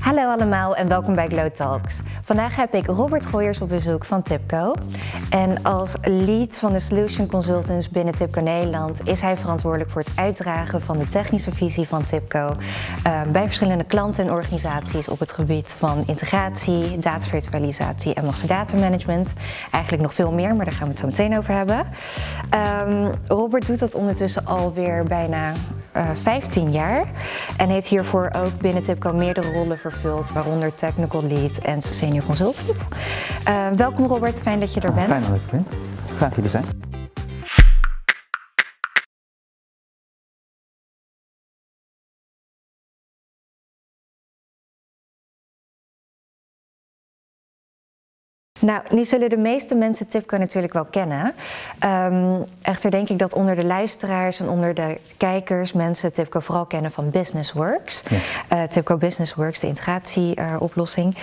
Hallo allemaal en welkom bij Glow Talks. Vandaag heb ik Robert Gooyers op bezoek van Tipco. En als lead van de Solution Consultants binnen Tipco Nederland is hij verantwoordelijk voor het uitdragen van de technische visie van Tipco uh, bij verschillende klanten en organisaties op het gebied van integratie, datavirtualisatie en master data management. Eigenlijk nog veel meer, maar daar gaan we het zo meteen over hebben. Um, Robert doet dat ondertussen alweer bijna uh, 15 jaar en heeft hiervoor ook binnen Tipco meerdere rollen vervuld, waaronder technical lead en senior consultant. Uh, welkom Robert, fijn dat je er bent. Fijn dat ik er ben. Graag hier te zijn. Nou, nu zullen de meeste mensen Tipco natuurlijk wel kennen. Um, echter denk ik dat onder de luisteraars en onder de kijkers mensen Tipco vooral kennen van Businessworks. Ja. Uh, Tipco Businessworks, de integratieoplossing.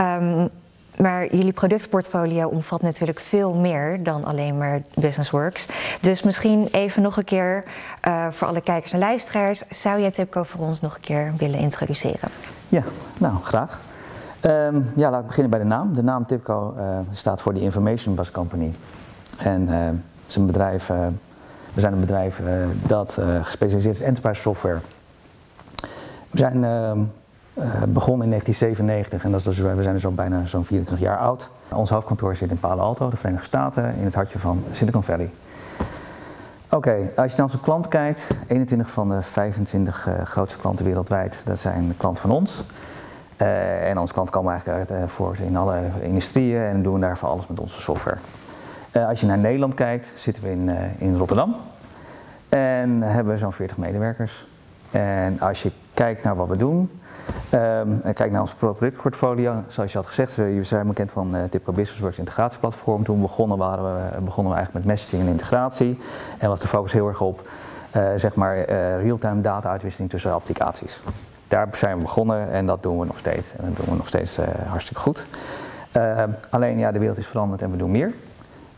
Uh, um, maar jullie productportfolio omvat natuurlijk veel meer dan alleen maar Businessworks. Dus misschien even nog een keer uh, voor alle kijkers en luisteraars. Zou jij Tipco voor ons nog een keer willen introduceren? Ja, nou graag. Um, ja, laat ik beginnen bij de naam. De naam Tipco uh, staat voor de Information Bus Company. En een bedrijf, uh, we zijn een bedrijf dat gespecialiseerd is in enterprise software. We zijn ehm, begonnen in 1997 en dat is dus, we zijn dus al bijna zo'n 24 jaar oud. Ons hoofdkantoor zit in Palo Alto, de Verenigde Staten, in het hartje van Silicon Valley. Oké, als je naar onze klant kijkt, 21 van de 25 grootste klanten wereldwijd, dat zijn klanten van ons. Uh, en onze klant komen eigenlijk uh, voor in alle industrieën en doen daarvoor alles met onze software. Uh, als je naar Nederland kijkt, zitten we in, in Rotterdam en hebben we zo'n 40 medewerkers. En als je kijkt naar wat we doen, um, en kijkt naar ons productportfolio, zoals je had gezegd, we zijn bekend van Tipco Businessworks integratieplatform. Toen begonnen, waren we, begonnen we eigenlijk met messaging en integratie en was de focus heel erg op zeg maar real-time data uitwisseling tussen applicaties daar zijn we begonnen en dat doen we nog steeds. En dat doen we nog steeds uh, hartstikke goed. Uh, alleen ja, de wereld is veranderd en we doen meer.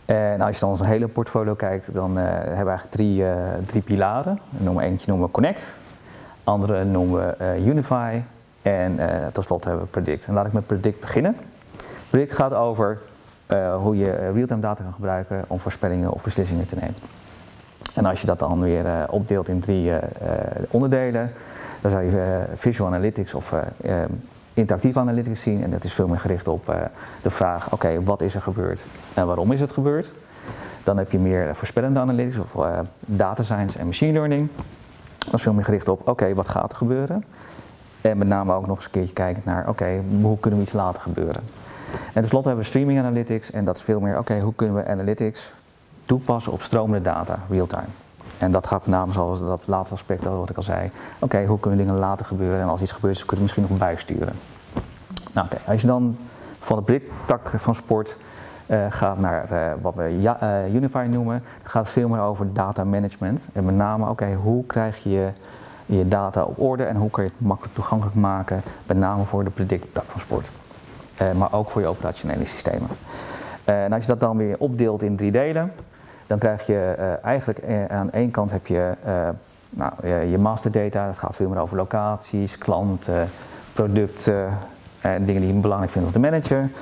En als je dan ons hele portfolio kijkt, dan uh, hebben we eigenlijk drie, drie pilaren. Noemen eentje noemen we Connect, andere noemen we Unify en tot slot hebben we Predict. En laat ik met Predict beginnen. Predict gaat over hoe je real-time data kan gebruiken om voorspellingen of beslissingen te nemen. En als je dat dan weer opdeelt in drie onderdelen, dan zou je uh, visual analytics of uh, um, interactieve analytics zien. En dat is veel meer gericht op de vraag, oké, wat is er gebeurd en waarom is het gebeurd? Dan heb je meer voorspellende analytics of data science en machine learning. Dat is veel meer gericht op, oké, wat gaat er gebeuren? En met name ook nog eens een keertje kijken naar, oké, hoe kunnen we iets laten gebeuren? En tenslotte hebben we streaming analytics en dat is veel meer, oké, hoe kunnen we analytics toepassen op stromende data, real-time? En dat gaat met name zoals dat laatste aspect, wat ik al zei. Oké, hoe kunnen dingen laten gebeuren en als iets gebeurt, kun je misschien nog bijsturen. Nou oké, als je dan van de BRIC-tak van sport uh, gaat naar uh, wat we uh, Unify noemen, dan gaat het veel meer over data management. En met name, oké, hoe krijg je je data op orde en hoe kan je het makkelijk toegankelijk maken, met name voor de predict-tak van sport. maar ook voor je operationele systemen. en als je dat dan weer opdeelt in drie delen, dan krijg je uh, eigenlijk uh, aan één kant heb je uh, nou, je masterdata, dat gaat veel meer over locaties, klanten, producten en dingen die je belangrijk vindt om te managen.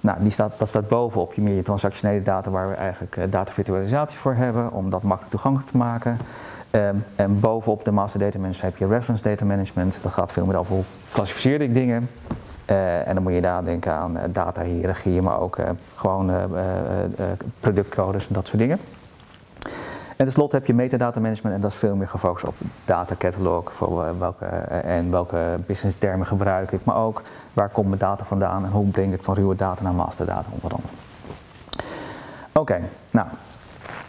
nou, die staat, dat staat bovenop je meer je transactionele data waar we eigenlijk datavirtualisatie voor hebben om dat makkelijk toegankelijk te maken. Um, en bovenop de master data management heb je reference data management. Dat gaat veel meer over hoe klassificeer ik dingen. Uh, en dan moet je daar denken aan uh, data-hierarchie, maar ook uh, gewoon productcodes en dat soort dingen. En tenslotte heb je metadata management en dat is veel meer gefocust op data catalog voor welke, en welke business termen gebruik ik, maar ook waar komt mijn data vandaan en hoe breng ik het van ruwe data naar masterdata onder andere. Oké, nou,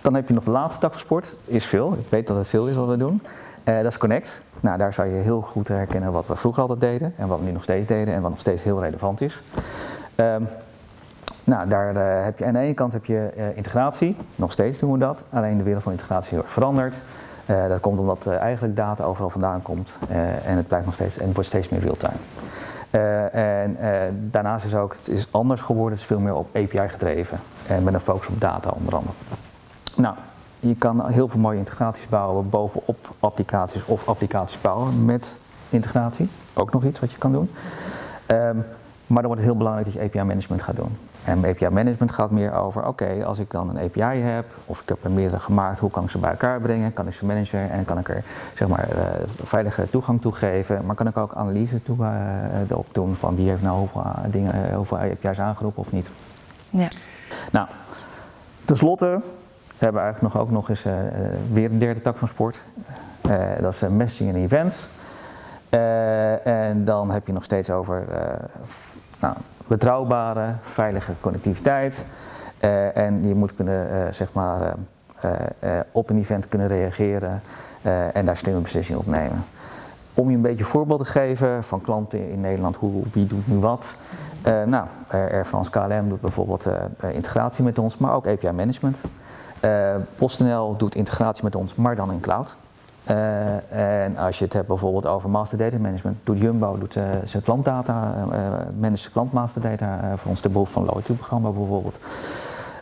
dan heb je nog de laatste tak van sport, is veel. Ik weet dat het veel is wat we doen. Uh, dat is Connect. Nou, daar zou je heel goed herkennen wat we vroeger altijd deden en wat we nu nog steeds deden en wat nog steeds heel relevant is. Um, nou, daar uh, heb je aan de ene kant heb je uh, integratie, nog steeds doen we dat, alleen de wereld van integratie is heel erg veranderd. dat komt omdat eigenlijk data overal vandaan komt en het blijft nog steeds en wordt steeds meer real-time. en daarnaast is ook, het is anders geworden, het is veel meer op API gedreven en met een focus op data onder andere. Nou, je kan heel veel mooie integraties bouwen bovenop applicaties of applicaties bouwen met integratie, ook nog iets wat je kan doen. Ehm, maar dan wordt het heel belangrijk dat je API-management gaat doen. En API-management gaat meer over, oké, als ik dan een API heb, of ik heb er meerdere gemaakt, hoe kan ik ze bij elkaar brengen? Kan ik ze managen en kan ik er zeg maar, uh, veilige toegang toe geven? Maar kan ik ook analyse toe, uh, op doen van wie heeft nou hoeveel, dingen, hoeveel API's aangeroepen of niet? Ja. Nou, tenslotte we eigenlijk nog, ook nog eens uh, weer een derde tak van sport. dat is messaging en events. en dan heb je nog steeds over nou, betrouwbare, veilige connectiviteit. Uh, en je moet kunnen, uh, zeg maar, uh, op een event kunnen reageren en daar slimme beslissingen op nemen. Om je een beetje voorbeeld te geven van klanten in Nederland, hoe, wie doet nu wat. nou, Air France KLM doet bijvoorbeeld integratie met ons, maar ook API management. PostNL doet integratie met ons, maar dan in cloud. Uh, en als je het hebt bijvoorbeeld over master data management, doet Jumbo doet, uh, zijn klantdata, uh, managt klantmaster data voor ons de behoefte van loyalty programma bijvoorbeeld.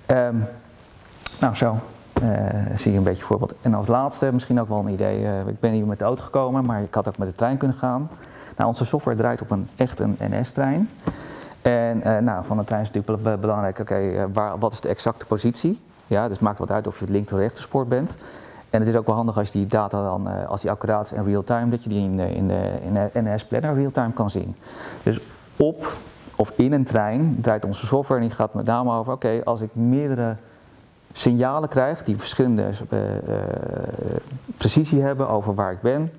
Um, nou zo zie je een beetje voorbeeld. En als laatste misschien ook wel een idee, ik ben hier met de auto gekomen, maar ik had ook met de trein kunnen gaan. Nou, onze software draait op een echt een NS-trein. En nou, van de trein is natuurlijk belangrijk, oké, wat is de exacte positie? Ja, dus het maakt wat uit of je het linker of rechterspoor bent. En het is ook wel handig als die data dan, uh, als die accuraat is en real-time, dat je die in in de, in de NS Planner real-time kan zien. Dus op of in een trein draait onze software en die gaat met name over, oké, als ik meerdere signalen krijg die verschillende uh, uh, precisie hebben over waar ik ben,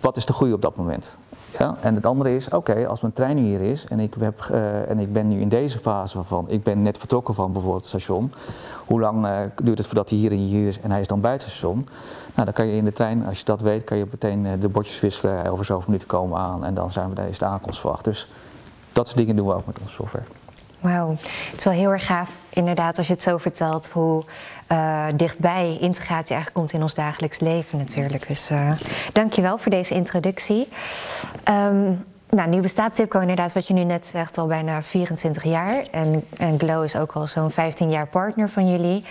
wat is de goede op dat moment? Ja? En het andere is, oké, als mijn trein hier is en ik, heb, uh, en ik ben nu in deze fase van, ik ben net vertrokken van bijvoorbeeld het station, hoe lang uh, duurt het voordat hij hier en hier is en hij is dan buiten het station? Nou, dan kan je in de trein, als je dat weet, kan je meteen uh, de bordjes wisselen, over zoveel minuten komen aan en dan zijn we deze de aankomst verwacht. Dus dat soort dingen doen we ook met onze software. Wauw, het is wel heel erg gaaf inderdaad als je het zo vertelt hoe uh, dichtbij integratie eigenlijk komt in ons dagelijks leven natuurlijk. Dus uh, dankjewel voor deze introductie. Um, nou, nu bestaat Tipco inderdaad, wat je nu net zegt, al bijna 24 jaar. En, en Glow is ook al zo'n 15 jaar partner van jullie.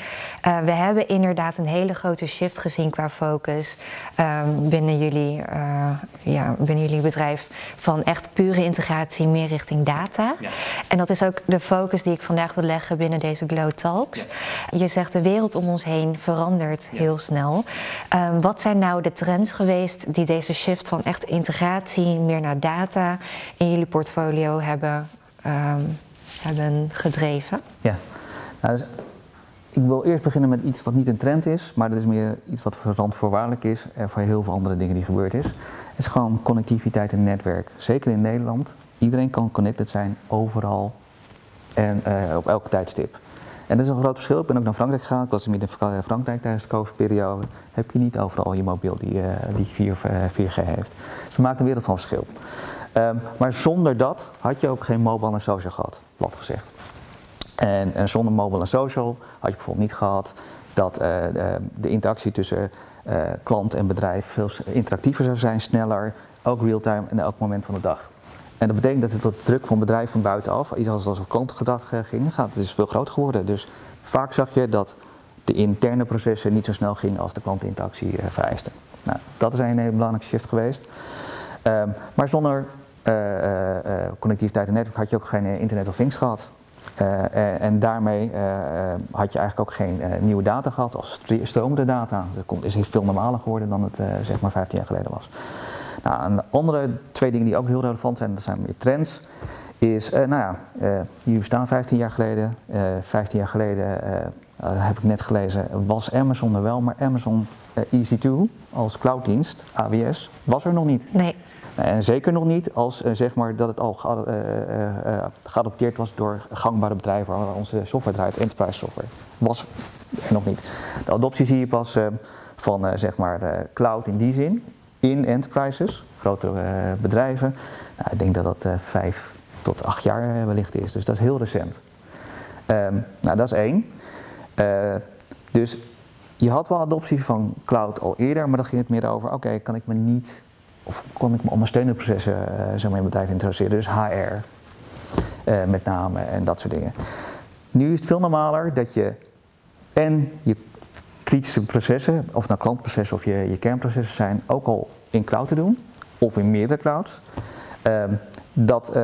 Uh, we hebben inderdaad een hele grote shift gezien qua focus um, binnen, jullie, uh, ja, binnen jullie bedrijf. Van echt pure integratie meer richting data. Ja. En dat is ook de focus die ik vandaag wil leggen binnen deze Glow Talks. Ja. Je zegt de wereld om ons heen verandert ja. heel snel. Um, wat zijn nou de trends geweest die deze shift van echt integratie meer naar data in jullie portfolio hebben, um, hebben gedreven? Ja, nou, dus ik wil eerst beginnen met iets wat niet een trend is, maar dat is meer iets wat randvoorwaardelijk is en voor heel veel andere dingen die gebeurd is. Het is gewoon connectiviteit en netwerk. Zeker in Nederland. Iedereen kan connected zijn overal en uh, op elke tijdstip. En dat is een groot verschil. Ik ben ook naar Frankrijk gegaan. Ik was in Frankrijk tijdens de COVID-periode. Heb je niet overal je mobiel die, uh, die 4, 4G heeft. Dus we maken een wereld van verschil. Um, maar zonder dat had je ook geen mobile en social gehad, plat gezegd. En, en zonder mobile en social had je bijvoorbeeld niet gehad dat uh, de, interactie tussen uh, klant en bedrijf veel interactiever zou zijn, sneller, ook real-time en elk moment van de dag. En dat betekent dat het de druk van bedrijf van buitenaf, iets als het klantgedrag uh, ging, gaat, het is veel groter geworden. Dus vaak zag je dat de interne processen niet zo snel gingen als de klantinteractie vereisten. Nou, dat is een hele belangrijke shift geweest. Um, maar zonder connectiviteit en netwerk had je ook geen Internet of Things gehad. en daarmee had je eigenlijk ook geen nieuwe data gehad als stromende data. Dat is veel normaler geworden dan het zeg maar 15 jaar geleden was. Nou, een andere twee dingen die ook heel relevant zijn, dat zijn meer trends, is, nou ja, hier bestaan 15 jaar geleden. 15 jaar geleden, heb ik net gelezen, was Amazon er wel, maar Amazon EC2 als clouddienst, AWS, was er nog niet. Nee. En zeker nog niet als uh, zeg maar, dat het al uh, geadopteerd was door gangbare bedrijven waar onze software draait, enterprise software. Was er nog niet. De adoptie zie je pas van zeg maar, cloud in die zin, in enterprises, grotere bedrijven. Nou, ik denk dat dat vijf tot acht jaar wellicht is, dus dat is heel recent. Um, nou, dat is één. dus je had wel adoptie van cloud al eerder, maar dan ging het meer over, oké, kan ik me niet of kon ik me ondersteunende processen uh, zeg maar in bedrijf introduceren, dus HR uh, met name en dat soort dingen. Nu is het veel normaler dat je en je kritische processen, of nou klantprocessen of je, je kernprocessen zijn, ook al in cloud te doen. of in meerdere clouds. Ehm, dat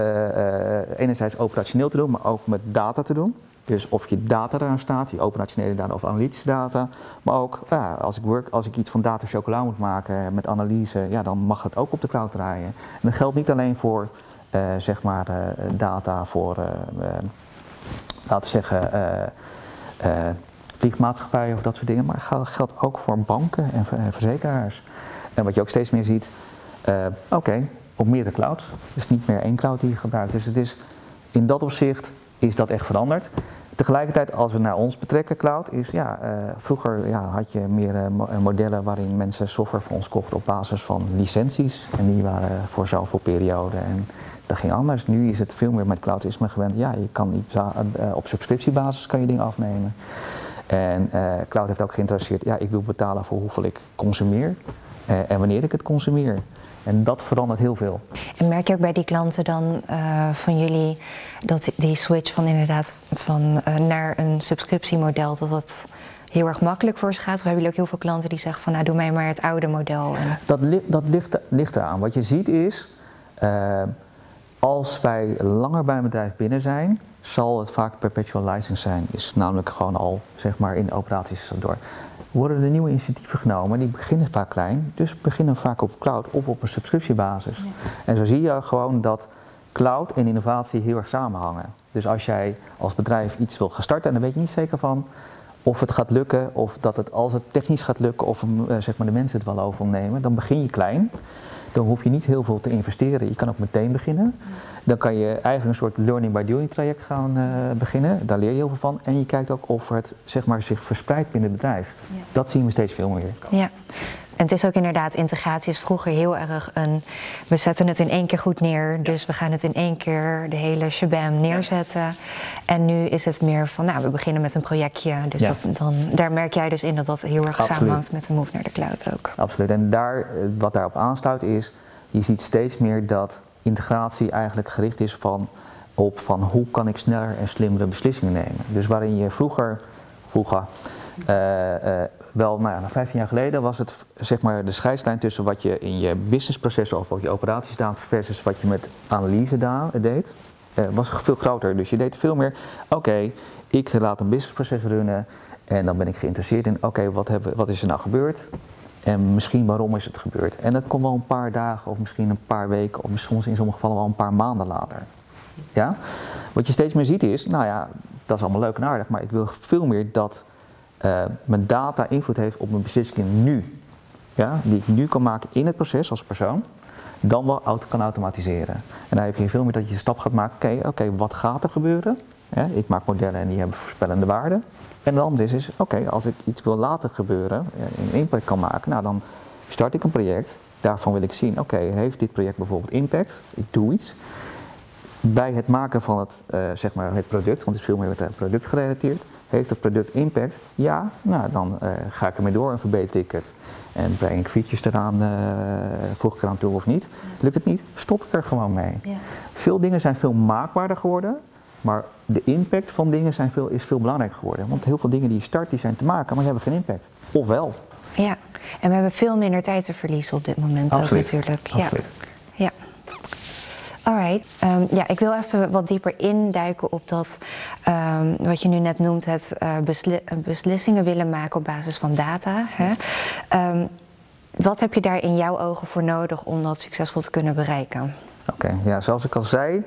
enerzijds operationeel te doen, maar ook met data te doen. Dus of je data eraan staat, je operationele data of analytische data. Maar ook ja, als, ik work, als ik iets van data chocola moet maken met analyse, ja, dan mag het ook op de cloud draaien. En dat geldt niet alleen voor uh, zeg maar, uh, data voor, uh, laten we zeggen, vliegmaatschappijen of dat soort dingen. Maar het geldt ook voor banken en verzekeraars. En wat je ook steeds meer ziet, oké, op meerdere clouds. Dus niet meer één cloud die je gebruikt. Dus het is in dat opzicht is dat echt veranderd. Tegelijkertijd, als we naar ons betrekken, cloud, is ja, uh, vroeger ja, had je meer uh, modellen waarin mensen software voor ons kochten op basis van licenties. En die waren voor zoveel perioden. En dat ging anders. Nu is het veel meer met cloud is men gewend. Ja, je kan iets, uh, op subscriptiebasis kan je dingen afnemen. En cloud heeft ook geïnteresseerd, ja, ik wil betalen voor hoeveel ik consumeer en wanneer ik het consumeer. En dat verandert heel veel. En merk je ook bij die klanten dan uh, van jullie dat die switch van inderdaad van, uh, naar een subscriptiemodel, dat dat heel erg makkelijk voor ze gaat? Of hebben jullie ook heel veel klanten die zeggen van nou doe mij maar het oude model? Dat, li dat ligt, ligt eraan. Wat je ziet is, uh, als wij langer bij een bedrijf binnen zijn, zal het vaak perpetual license zijn. Is namelijk gewoon al zeg maar in de operaties door worden er nieuwe initiatieven genomen. Die beginnen vaak klein, dus beginnen vaak op cloud of op een subscriptiebasis. En zo zie je gewoon dat cloud en innovatie heel erg samenhangen. Dus als jij als bedrijf iets wil gaan starten, dan weet je niet zeker van of het gaat lukken, of dat het als het technisch gaat lukken, of eh, zeg maar de mensen het wel overnemen. Dan begin je klein. Dan hoef je niet heel veel te investeren. Je kan ook meteen beginnen. Dan kan je eigenlijk een soort learning by doing traject gaan uh, beginnen. Daar leer je heel veel van. En je kijkt ook of het zeg maar, zich verspreidt binnen het bedrijf. Ja. Dat zien we steeds veel meer. Ja. En het is ook inderdaad, integratie is vroeger heel erg een. We zetten het in één keer goed neer, dus we gaan het in één keer de hele shabam neerzetten. En nu is het meer van, nou, we beginnen met een projectje. Dus dat, dan, daar merk jij dus in dat dat heel erg Absoluut. samenhangt met de move naar de cloud ook. Absoluut. En daar, wat daarop aansluit is, je ziet steeds meer dat integratie eigenlijk gericht is van, op van hoe kan ik sneller en slimmere beslissingen nemen. Dus waarin je vroeger, vroeger uh, uh, wel, nou ja, 15 jaar geleden was het zeg maar de scheidslijn tussen wat je in je businessprocessen of wat je operaties deed versus wat je met analyse deed, uh, was veel groter. Dus je deed veel meer, oké, ik laat een businessproces runnen en dan ben ik geïnteresseerd in, oké, wat, wat is er nou gebeurd? En misschien waarom is het gebeurd. En dat komt wel een paar dagen of misschien een paar weken of soms in sommige gevallen wel een paar maanden later. Ja? Wat je steeds meer ziet is, nou ja, dat is allemaal leuk en aardig, maar ik wil veel meer dat uh, mijn data invloed heeft op mijn beslissingen nu. Ja? Die ik nu kan maken in het proces als persoon, dan wel auto kan automatiseren. En dan heb je veel meer dat je de stap gaat maken, oké, oké, wat gaat er gebeuren? Ik maak modellen en die hebben voorspellende waarden. En de andere is, is oké, als ik iets wil laten gebeuren, een impact kan maken, nou dan start ik een project. Daarvan wil ik zien, oké, heeft dit project bijvoorbeeld impact? Ik doe iets. Bij het maken van het, uh, zeg maar het product, want het is veel meer met het product gerelateerd, heeft het product impact? Ja, nou dan uh, ga ik ermee door en verbeter ik het. En breng ik features eraan, uh, voeg ik eraan toe of niet. Lukt het niet, stop ik er gewoon mee. Ja. Veel dingen zijn veel maakbaarder geworden. Maar de impact van dingen zijn veel, is veel belangrijker geworden. Want heel veel dingen die je start, die zijn te maken, maar die hebben geen impact. Ofwel. Ja, en we hebben veel minder tijd te verliezen op dit moment Absoluut. ook natuurlijk. Absoluut. Ja. Alright. Um, ja, ik wil even wat dieper induiken op dat, um, wat je nu net noemt, het uh, besli beslissingen willen maken op basis van data. Hè? Um, wat heb je daar in jouw ogen voor nodig om dat succesvol te kunnen bereiken? Oké, okay. ja, zoals ik al zei,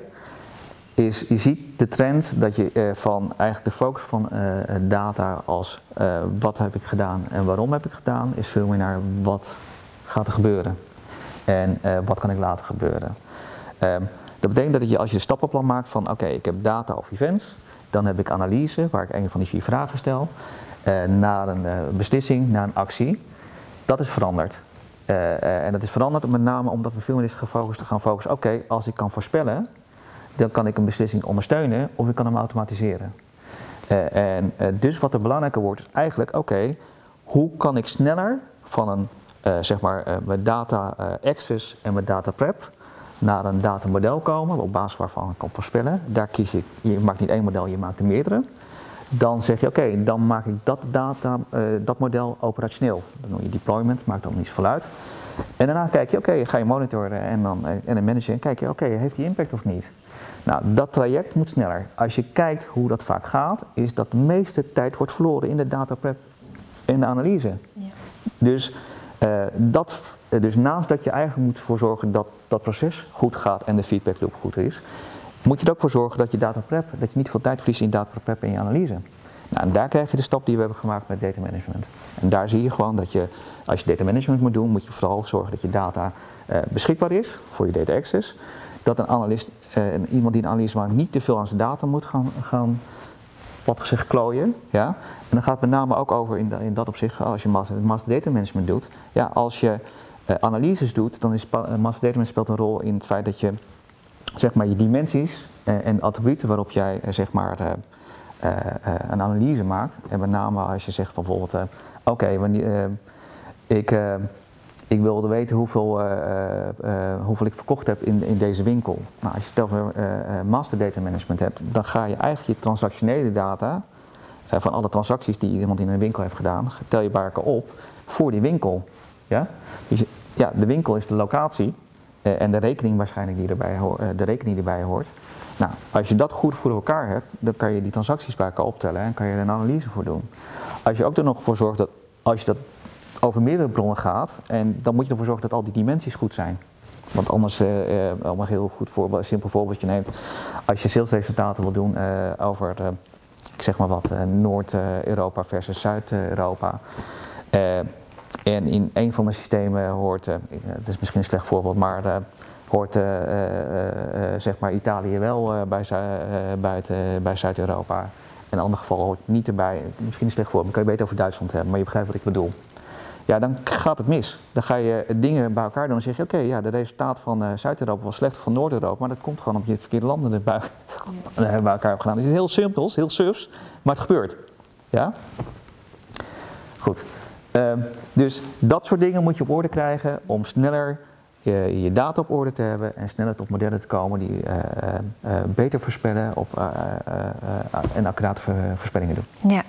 is je ziet de trend dat je uh, van eigenlijk de focus van uh, data als wat heb ik gedaan en waarom heb ik gedaan, is veel meer naar wat gaat er gebeuren en wat kan ik laten gebeuren. Um, dat betekent dat je als je een stappenplan maakt van oké, ik heb data of events, dan heb ik analyse waar ik een van die vier vragen stel, naar een beslissing, naar een actie. Dat is veranderd. en dat is veranderd met name omdat we veel meer is gefocust te gaan focussen. Oké, als ik kan voorspellen dan kan ik een beslissing ondersteunen of ik kan hem automatiseren. Uh, en uh, dus wat er belangrijker wordt is eigenlijk, oké, hoe kan ik sneller van een, uh, zeg maar, mijn data access en mijn data prep naar een datamodel komen, op basis waarvan ik kan voorspellen. Daar kies ik, je maakt niet één model, je maakt er meerdere. Dan zeg je, oké, dan maak ik dat, data, dat model operationeel. Dan noem je deployment, maakt dan niet zoveel uit. En daarna kijk je, oké, ga je monitoren en dan en dan managen en kijk je, oké, heeft die impact of niet? Nou, dat traject moet sneller. Als je kijkt hoe dat vaak gaat, is dat de meeste tijd wordt verloren in de data prep en de analyse. Ja. Dus, uh, dat, dus naast dat je eigenlijk moet ervoor zorgen dat dat proces goed gaat en de feedback loop goed is, moet je er ook voor zorgen dat je data prep, dat je niet veel tijd verliest in data prep en je analyse. Nou, en daar krijg je de stap die we hebben gemaakt met data management. En daar zie je gewoon dat je, als je data management moet doen, moet je vooral zorgen dat je data uh, beschikbaar is voor je data access. Dat een analist, uh, iemand die een analyse maakt, niet te veel aan zijn data moet gaan, gaan wat gezegd klooien. Ja? En dan gaat het met name ook over in, in dat opzicht, als je master, master data management doet. Ja, als je uh, analyses doet, dan is master data management speelt een rol in het feit dat je zeg maar, je dimensies en attributen waarop jij zeg maar, een analyse maakt. En met name als je zegt bijvoorbeeld, oké, ik, ik wilde weten hoeveel, hoeveel ik verkocht heb in, in deze winkel. Nou, als je het over master data management hebt, dan ga je eigenlijk je transactionele data van alle transacties die iemand in een winkel heeft gedaan, tel je bij elkaar op voor die winkel. Ja? Dus ja, de winkel is de locatie en de rekening waarschijnlijk die erbij, de rekening die erbij hoort. Nou, als je dat goed voor elkaar hebt, dan kan je die transacties bij elkaar optellen en kan je er een analyse voor doen. Als je ook er nog voor zorgt dat, als je dat over meerdere bronnen gaat, en dan moet je ervoor zorgen dat al die dimensies goed zijn. Want anders, uh, een heel goed voorbeeld, een simpel voorbeeldje neemt, als je salesresultaten wil doen over, ik zeg maar wat, Noord-Europa versus Zuid-Europa. En in een van de systemen hoort, dat is misschien een slecht voorbeeld, maar hoort uh, uh, zeg maar Italië wel bij, buiten, bij Zuid-Europa. In een ander geval hoort het niet erbij. Misschien is slecht voor, dan kan je beter over Duitsland hebben, maar je begrijpt wat ik bedoel. Ja, dan gaat het mis. Dan ga je dingen bij elkaar doen en zeg je: oké, ja, de resultaat van Zuid-Europa was slechter van Noord-Europa, maar dat komt gewoon omdat je verkeerde landen erbij bij elkaar hebt gedaan. Het is heel simpel, heel surfs, maar het gebeurt. Ja? Goed. Uh, dus dat soort dingen moet je op orde krijgen om sneller je, je data op orde te hebben en sneller tot modellen te komen die uh, uh, beter voorspellen op, en accurate voorspellingen doen. Ja.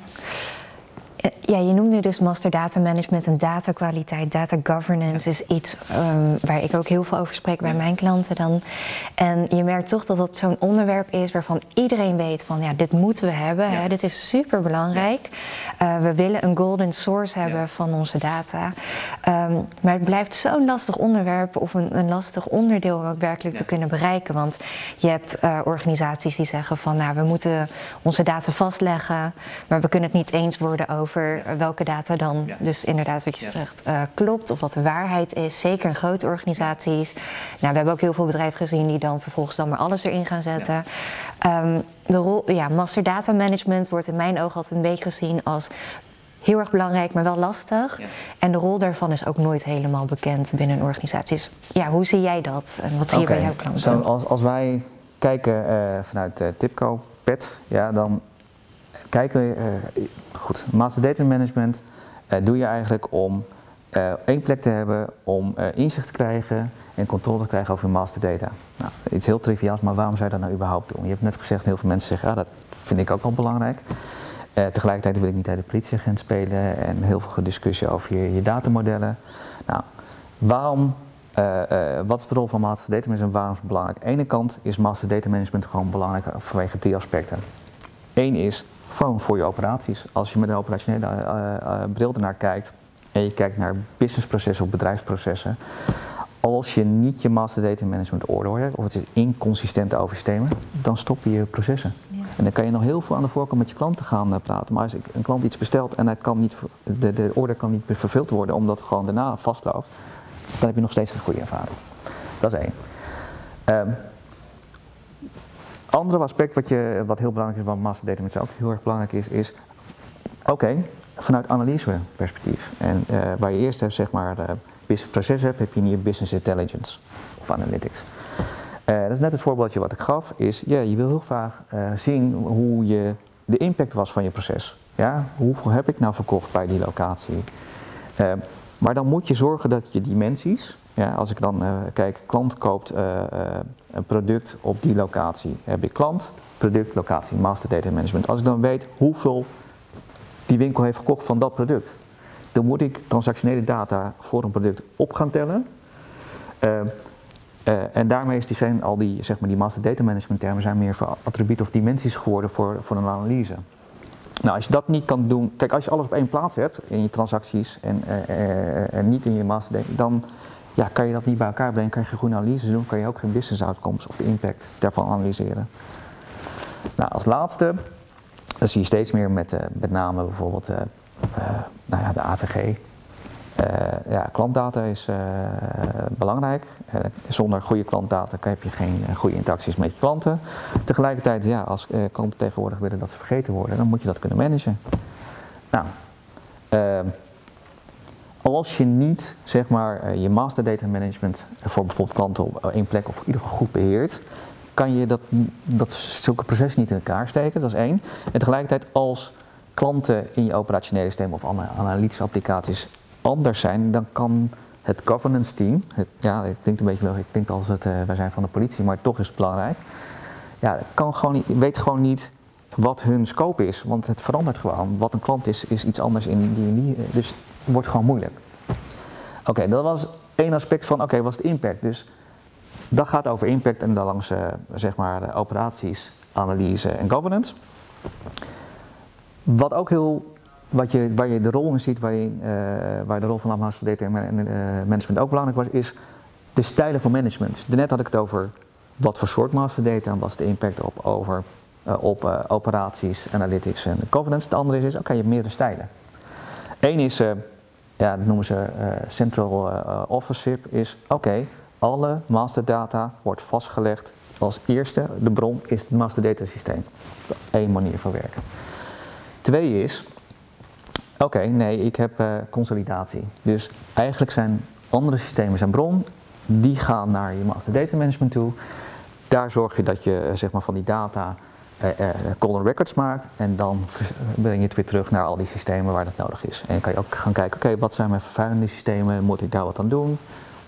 Ja, je noemt nu dus master data management en datakwaliteit. Data governance is iets um, waar ik ook heel veel over spreek bij mijn klanten dan. En je merkt toch dat dat zo'n onderwerp is waarvan iedereen weet van ja, dit moeten we hebben. Hè, dit is super belangrijk. Uh, we willen een golden source hebben van onze data. Um, maar het blijft zo'n lastig onderwerp of een, een lastig onderdeel om ook werkelijk te kunnen bereiken. Want je hebt uh, organisaties die zeggen van nou, we moeten onze data vastleggen, maar we kunnen het niet eens worden over welke data dan dus inderdaad wat je zegt uh, klopt of wat de waarheid is. Zeker in grote organisaties. Nou, we hebben ook heel veel bedrijven gezien die dan vervolgens dan maar alles erin gaan zetten. Um, de rol, ja, master data management wordt in mijn ogen altijd een beetje gezien als heel erg belangrijk, maar wel lastig. Ja. En de rol daarvan is ook nooit helemaal bekend binnen een organisatie. Dus ja, hoe zie jij dat? En wat zie je bij jouw klanten? Zo, als, als wij kijken uh, vanuit uh, Tipco, PET, ja, dan kijken we, uh, goed, master data management uh, doe je eigenlijk om uh, één plek te hebben om inzicht te krijgen en controle te krijgen over je master data. Nou, iets heel triviaals, maar waarom zou je dat nou überhaupt doen? Je hebt net gezegd, heel veel mensen zeggen, ja, dat vind ik ook wel belangrijk. tegelijkertijd wil ik niet uit de politieagent spelen en heel veel discussie over je, datamodellen. Nou, waarom wat is de rol van master data management en waarom is het belangrijk? Aan de ene kant is master data management gewoon belangrijk vanwege drie aspecten. Eén is gewoon voor je operaties. Als je met een operationele uh, uh, bril ernaar kijkt en je kijkt naar businessprocessen of bedrijfsprocessen, als je niet je master data management orde hebt, of het is inconsistente over systemen, dan stop je je processen. Ja. En dan kan je nog heel veel aan de voorkant met je klanten gaan uh, praten. Maar als een klant iets bestelt en het kan niet, de, de order kan niet vervuld worden omdat het gewoon daarna vastloopt, dan heb je nog steeds een goede ervaring. Dat is één. Um, andere aspect wat, je, wat heel belangrijk is, wat master data met ook heel erg belangrijk is, is oké, vanuit analyseperspectief. En uh, waar je eerst hebt, zeg maar, de business proces hebt, heb je hier business intelligence of analytics. Uh, dat is net het voorbeeldje wat ik gaf, is ja, je wil heel vaak uh, zien hoe je, de impact was van je proces. Ja? Hoeveel heb ik nou verkocht bij die locatie? maar dan moet je zorgen dat je dimensies, ja, als ik dan uh, kijk, klant koopt uh, uh, een product op die locatie. Heb ik klant, product, locatie, master data management. Als ik dan weet hoeveel die winkel heeft gekocht van dat product, dan moet ik transactionele data voor een product op gaan tellen. En daarmee is die zijn al die, zeg maar, die master data management termen zijn meer voor attributen of dimensies geworden voor, voor een analyse. Nou, als je dat niet kan doen, kijk, als je alles op één plaats hebt in je transacties en, en niet in je master data, dan ja, kan je dat niet bij elkaar brengen, kan je geen goede analyse doen, kan je ook geen business outcomes of de impact daarvan analyseren. Nou, als laatste, dat zie je steeds meer met met name bijvoorbeeld nou ja, de AVG, ja, klantdata is belangrijk. Zonder goede klantdata heb je geen goede interacties met je klanten. Tegelijkertijd, ja, als klanten tegenwoordig willen dat ze vergeten worden, dan moet je dat kunnen managen. Nou, als je niet zeg maar, je master data management voor bijvoorbeeld klanten op één plek of in ieder geval goed beheert, kan je dat, dat zulke processen niet in elkaar steken, dat is één. En tegelijkertijd als klanten in je operationele systeem of analytische applicaties anders zijn, dan kan het governance team, het, ja, ik denk een beetje, ik denk als het, uh, wij zijn van de politie, maar toch is het belangrijk. Ja, kan gewoon niet, weet gewoon niet wat hun scope is, want het verandert gewoon. Wat een klant is, is iets anders in die die, dus het wordt gewoon moeilijk. Oké, dat was één aspect van, oké, wat is de impact? Dus dat gaat over impact en dan langs, uh, zeg maar, operaties, analyse en governance. Wat ook heel wat je, waar je de rol in ziet, waarin, uh, waar de rol van master data management ook belangrijk was, is de stijlen van management. Daarnet had ik het over wat voor soort master data en wat is de impact op, over, op operaties, analytics en governance. De andere is, is oké, okay, je hebt meerdere stijlen. Eén is, ja, dat noemen ze central officership, is oké, okay, alle master data wordt vastgelegd als eerste. De bron is het master data systeem. Eén manier van werken. Twee is, Oké, nee, ik heb uh, consolidatie. Dus eigenlijk zijn andere systemen zijn bron, die gaan naar je master data management toe. Daar zorg je dat je eh, zeg maar, van die data uh, uh, golden records maakt en dan breng je het weer terug naar al die systemen waar dat nodig is. En dan kan je ook gaan kijken, oké, wat zijn mijn vervuilende systemen, moet ik daar wat aan doen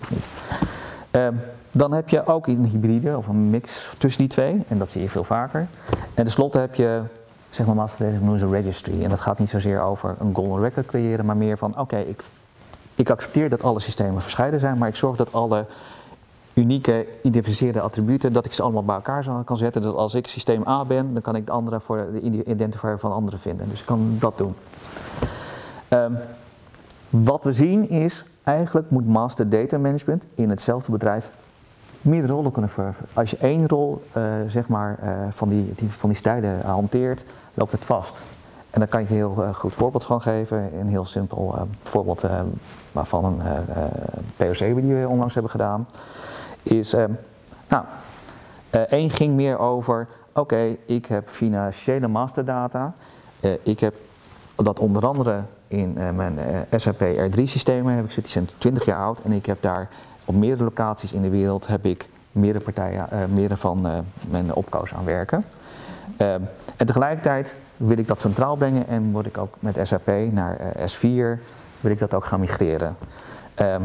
of niet. Ehm, dan heb je ook een hybride of een mix tussen die twee en dat zie je veel vaker. En tenslotte heb je zeg maar master noemen ze registry. En dat gaat niet zozeer over een golden record creëren, maar meer van oké, ik, ik accepteer dat alle systemen verscheiden zijn, maar ik zorg dat alle unieke identificeerde attributen, dat ik ze allemaal bij elkaar kan zetten. Dus als ik systeem A ben, dan kan ik de andere voor de identifier van anderen vinden. Dus ik kan dat doen. Um, wat we zien is, eigenlijk moet master data management in hetzelfde bedrijf meerdere rollen kunnen vervullen. Als je één rol uh, zeg maar, uh, van, die, die, van die stijlen hanteert, loopt het vast. En daar kan ik een heel uh, goed voorbeeld van geven. Een heel simpel voorbeeld waarvan een POC die we onlangs hebben gedaan. Is, nou, één ging meer over, oké, ik heb financiële masterdata. ik heb dat onder andere in mijn SAP R3 systemen, heb ik zit, die zijn 20 jaar oud. En ik heb daar op meerdere locaties in de wereld heb ik meerdere partijen, meerdere van mijn opkoos aan werken. Uh, en tegelijkertijd wil ik dat centraal brengen en word ik ook met SAP naar S4 wil ik dat ook gaan migreren. Ehm,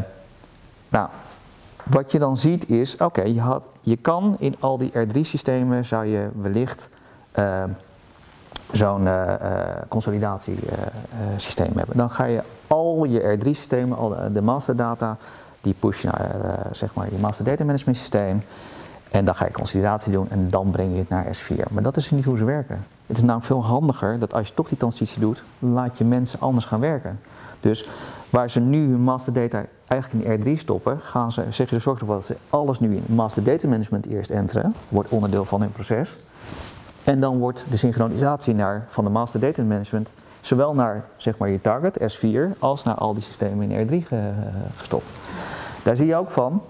nou, wat je dan ziet is, oké, je, je kan in al die R3-systemen zou je wellicht ehm, zo'n consolidatiesysteem hebben. Dan ga je al je R3-systemen, al de, de masterdata, die push naar uh, zeg maar je master data management systeem. En dan ga je consolidatie doen en dan breng je het naar S4. Maar dat is niet hoe ze werken. Het is namelijk veel handiger dat als je toch die transitie doet, laat je mensen anders gaan werken. Dus waar ze nu hun master data eigenlijk in R3 stoppen, gaan ze, zeggen ze zorg ervoor dat ze alles nu in master data management eerst enteren. Wordt onderdeel van hun proces. En dan wordt de synchronisatie naar, van de master data management zowel naar zeg maar, je target S4 als naar al die systemen in R3 gestopt. Daar zie je ook van,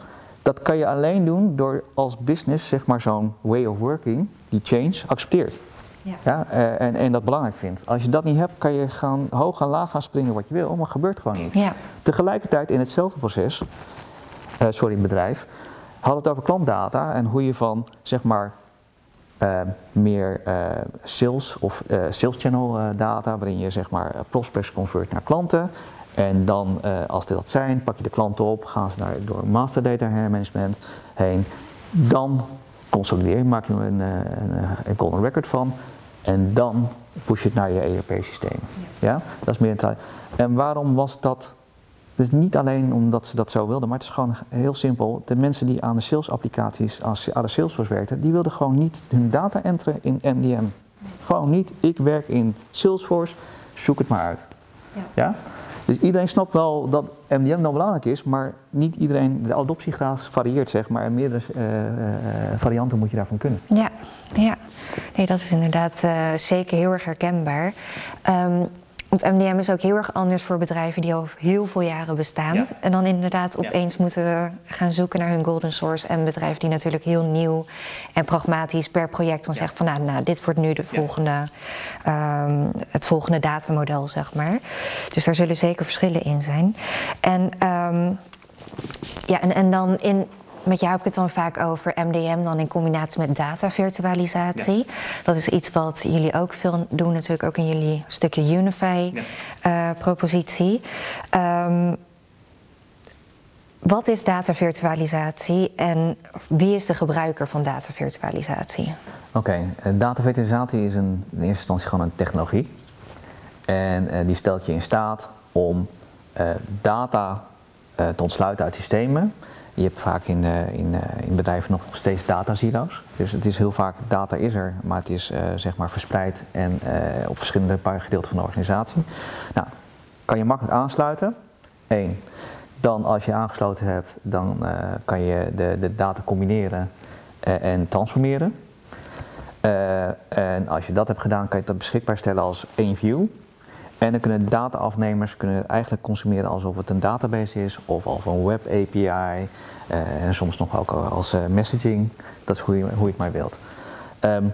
dat kan je alleen doen door als business zeg maar zo'n way of working, die change, accepteert. Ja. ja uh, en, en dat belangrijk vindt. Als je dat niet hebt, kan je gaan hoog en laag gaan springen wat je wil, maar het gebeurt gewoon niet. Ja. Tegelijkertijd in hetzelfde proces, uh, sorry bedrijf, had het over klantdata en hoe je van zeg maar uh, meer sales of sales channel data, waarin je zeg maar prospects convert naar klanten en dan, als die dat zijn, pak je de klanten op, gaan ze naar, door master data management heen. Dan consolideer je, maak je een, een, een golden record van. En dan push je het naar je ERP-systeem. Ja. Dat is meer een En waarom was dat? Dus niet alleen omdat ze dat zo wilden, maar het is gewoon heel simpel. De mensen die aan de sales-applicaties, aan de Salesforce werkten, die wilden gewoon niet hun data enteren in MDM. Gewoon niet. Ik werk in Salesforce, zoek het maar uit. Ja. ja? Dus iedereen snapt wel dat MDM nou belangrijk is, maar niet iedereen, de adoptiegraad varieert zeg maar. En meerdere uh, varianten moet je daarvan kunnen. Ja, ja. Nee, dat is inderdaad uh, zeker heel erg herkenbaar. Um, want MDM is ook heel erg anders voor bedrijven die al heel veel jaren bestaan. En dan inderdaad opeens moeten gaan zoeken naar hun golden source. En bedrijven die natuurlijk heel nieuw en pragmatisch per project dan zeggen van nou, nou, dit wordt nu de volgende, um, het volgende datamodel, zeg maar. Dus daar zullen zeker verschillen in zijn. En um, ja, en, en dan in met jou heb ik het dan vaak over MDM dan in combinatie met datavirtualisatie. Dat is iets wat jullie ook veel doen, natuurlijk ook in jullie stukje Unify-propositie. Ja. Um, wat is datavirtualisatie en wie is de gebruiker van datavirtualisatie? Oké, okay, eh, datavirtualisatie is een, in eerste instantie gewoon een technologie. En uh, die stelt je in staat om uh, data uh, te ontsluiten uit systemen je hebt vaak in, uh, in, uh, in bedrijven nog steeds datasilo's. Dus het is heel vaak, data is er, maar het is uh, zeg maar verspreid en op verschillende gedeelten van de organisatie. Nou, kan je makkelijk aansluiten. Eén. Dan als je aangesloten hebt, dan kan je de, de data combineren en transformeren. en als je dat hebt gedaan, kan je dat beschikbaar stellen als één view. En dan kunnen dataafnemers kunnen eigenlijk consumeren alsof het een database is of als een web API uh, en soms nog ook als uh, messaging. Dat is hoe je, hoe je het maar wilt. Um,